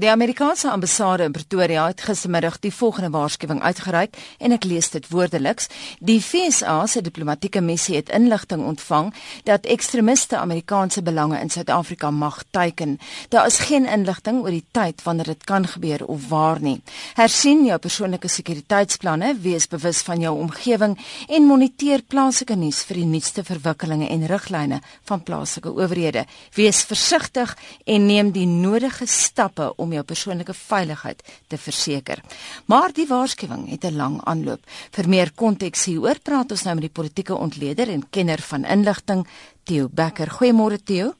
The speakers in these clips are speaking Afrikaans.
Die Amerikaanse ambassade in Pretoria het gistermiddag die volgende waarskuwing uitgereik en ek lees dit woordeliks: Die FSA se diplomatieke missie het inligting ontvang dat ekstremiste Amerikaanse belange in Suid-Afrika mag teiken. Daar is geen inligting oor die tyd wanneer dit kan gebeur of waar nie. Hersien jou persoonlike sekuriteitsplanne, wees bewus van jou omgewing en moniteer plaaslike nuus vir die nuutste verwikkelinge en riglyne van plaaslike owerhede. Wees versigtig en neem die nodige stappe om om jou persoonlike veiligheid te verseker. Maar die waarskuwing het 'n lang aanloop. Vir meer konteks hieroor praat ons nou met die politieke ontleder en kenner van inligting, Theo Becker. Goeiemôre Theo.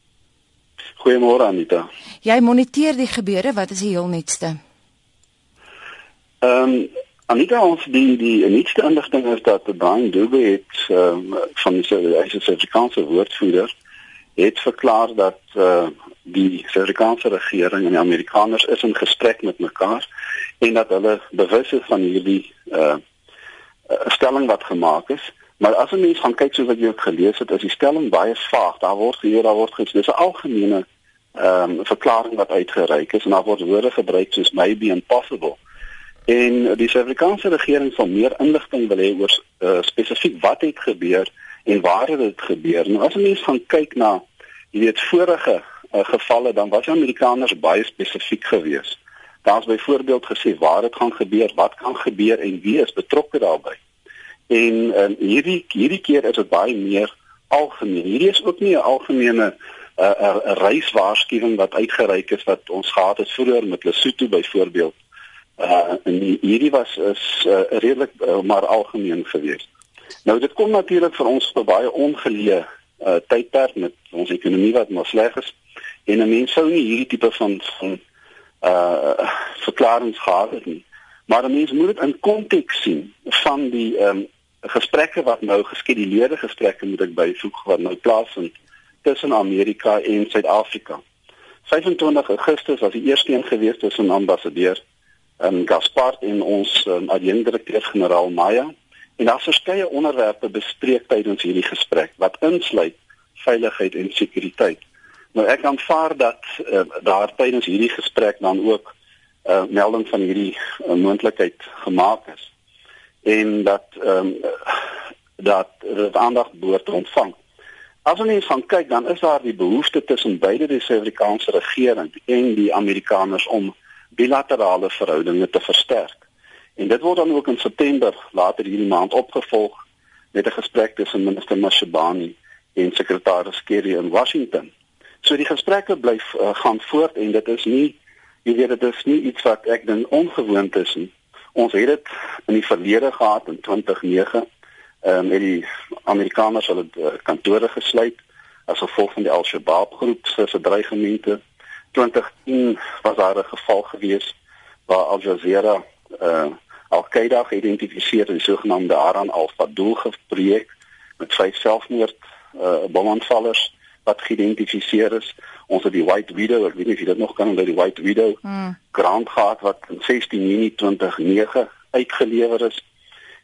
Goeiemôre Anita. Jy moniteer die gebeure, wat is die heel nuutste? Ehm um, Anita, ons die die nuutste inligting is dat Brian Dube het um, van die Suid-Afrikaanse woordvoerder het verklaar dat uh, die Suid-Afrikaanse regering en die Amerikaners is in gesprek met mekaar en dat hulle bewus is van hierdie uh stelling wat gemaak is. Maar as 'n mens gaan kyk soos wat jy ook gelees het, is die stelling baie vaag. Daar word hier daar word gesê dis 'n algemene ehm um, verklaring wat uitgereik is en daar word woorde gebruik soos maybe impossible. En die Suid-Afrikaanse regering sal meer inligting wil hê oor uh, spesifiek wat het gebeur en waar het dit gebeur. Nou as 'n mens gaan kyk na jy weet vorige uh, gevalle dan was die Amerikaners baie spesifiek geweest. Daar's byvoorbeeld gesê waar dit gaan gebeur, wat kan gebeur en wie is betrokke daarbey. En um, hierdie hierdie keer is dit baie meer algemeen. Hierdie is ook nie 'n algemene 'n uh, uh, uh, reiswaarskuwing wat uitgereik is wat ons gehad het vroeër met Lesotho byvoorbeeld. Uh en hierdie was is uh, redelik uh, maar algemeen geweest. Nou dit kom natuurlik vir ons op baie ongeleë uh, tydperk met ons ekonomie wat maar sleg is. En 'n mens sou nie hierdie tipe van van uh verklaringe gehad het nie. Maar 'n mens moet dit in konteks sien van die ehm um, gesprekke wat nou geskeduleerde gesprekke moet ek byvoeg wat nou plaasvind tussen Amerika en Suid-Afrika. 25 Augustus was die eerste een gewees tussen ambassadeur um, Gaspard en ons um, adjunkdirekteur-generaal Maya en daar verskeie onderwerpe bespreek tydens hierdie gesprek wat insluit veiligheid en sekuriteit. Nou ek aanvaar dat uh, daar tydens hierdie gesprek dan ook 'n uh, melding van hierdie uh, moontlikheid gemaak is en dat ehm um, dat dit aandag behoort te ontvang. As ons van kyk dan is daar die behoefte tussen beide die Suid-Afrikaanse regering en die Amerikaners om bilaterale verhoudinge te versterk. En dit word dan ook in September later hierdie maand opgevolg met 'n gesprek tussen minister Mashibani en sekretaris Kerry in Washington. So die gesprekke bly uh, gaan voort en dit is nie jy weet dit is nie iets wat ek dink ongewoon is nie. Ons het dit in die verlede gehad in 2009 ehm um, met die Amerikaners hulle uh, kantore gesluit as gevolg van die Al-Shabaab groep se verdreigemente. 2010 was daar 'n geval gewees waar Al Jazeera uh, Al-Qaeda geïdentifiseer in die sogenaamde Aran al-Fadul projek met vyf selfmoord uh, bomaanvallers wat geïdentifiseer is. Ons het die White Widow, ek weet nie of jy dit nog kan onthou die White Widow hmm. grond gehad wat in 16 Junie 2009 uitgelewer is.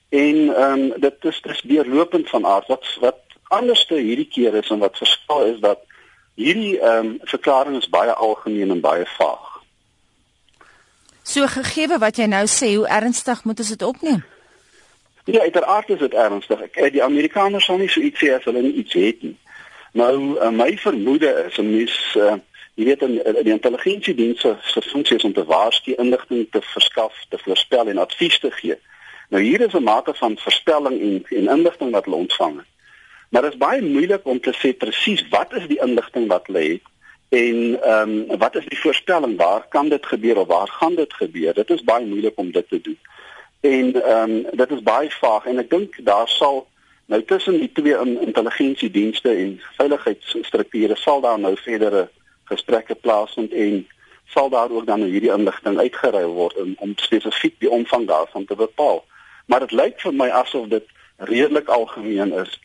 En ehm um, dit is dis deurlopend van aard wat wat anderste hierdie keer is en wat verskil is dat hierdie ehm um, verklaring is baie algemeen en baie vaag. So gegee wat jy nou sê, hoe ernstig moet ons dit opneem? Ja, uiteraard is dit ernstig. Ek die Amerikaners sal nie so iets sê as hulle nie iets het nie. Nou uh, my vermoede is 'n mens uh, jy weet in, in die intelligensiedienste se funksie is om te waarsku, inligting te verskaf, te voorspel en advies te gee. Nou hier is 'n mate van voorspelling en en inligting wat hulle ontvang. Maar dit is baie moeilik om te sê presies wat is die inligting wat hulle het en ehm um, wat is die voorspelling waar kan dit gebeur of waar gaan dit gebeur? Dit is baie moeilik om dit te doen. En ehm um, dit is baie vaag en ek dink daar sal Nou tussen die twee in intelligensiedienste en veiligheidsstrukture sal daar nou verdere gesprekke plaasvind en sal daar ook dan nou hierdie inligting uitgeruil word om, om spesifiek die omvang daarvan te bepaal. Maar dit lyk vir my asof dit redelik algemeen is.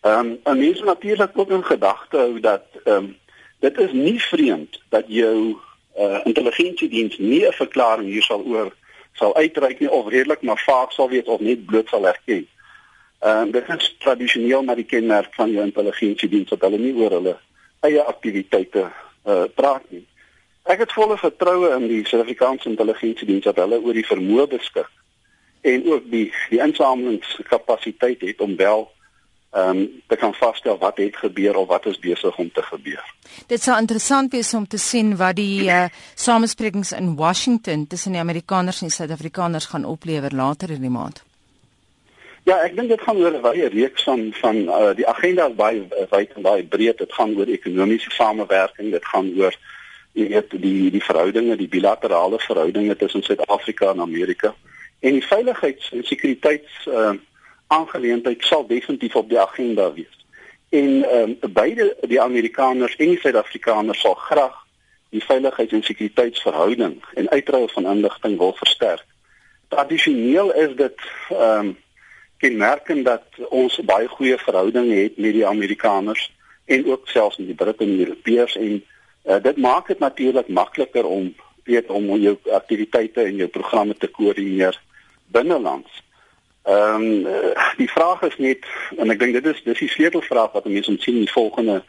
Ehm um, 'n mens natuurlik ook in gedagte hou dat ehm um, dit is nie vreemd dat jou uh, intelligensiediens nie 'n verklaring hier sal oor sal uitreik nie of redelik maar vaag sal weet of net bloot sal erken. Ehm uh, dit is tradisioneel maar die kenmerk van jou intelligensiediens dat hulle nie oor hulle eie aktiwiteite uh praat nie. Ek het volle vertroue in die Suid-Afrikaanse intelligensiediens dat hulle oor die vermoë beskik en ook die die insamelingskapasiteit het om wel ehm um, te kan vasstel wat het gebeur of wat is besig om te gebeur. Dit sou interessant wees om te sien wat die uh, samesprekings in Washington tussen die Amerikaners en die Suid-Afrikaners gaan oplewer later in die maand. Ja, ek dink dit gaan oor 'n baie reeks van van uh, die agenda is baie wyd en baie breed. Dit gaan oor ekonomiese samewerking, dit gaan oor jy weet die die verhoudinge, die bilaterale verhoudinge tussen Suid-Afrika en Amerika en die veiligheids- en sekuriteits uh, aangeleentheid sal definitief op die agenda wees. En um, beide die Amerikaners en die Suid-Afrikaners sal graag die veiligheids- en sekuriteitsverhouding en uitruil van inligting wil versterk. Tradisioneel is dit ehm um, kenmerkend dat ons baie goeie verhoudinge het met die Amerikaners en ook selfs met die Britte en die Europeërs en uh, dit maak dit natuurlik makliker om weet om jou aktiwiteite en jou programme te koördineer binnelands. Ehm um, die vraag is net en ek dink dit is dis die sleutelvraag wat mense moet sien in die volgende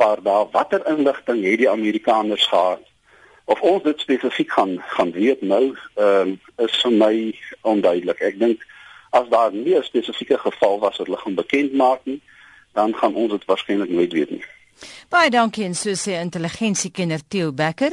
paar dae watter inligting het die Amerikaners gehad of ons dit spesifiek gaan gaan weet nou ehm um, is vir my onduidelik. Ek dink As daar nie 'n spesifieke geval was wat hulle gaan bekend maak nie, dan gaan ons dit waarskynlik nooit weet nie. Baie dankie en so sê intelligensiekenner Theo Becker.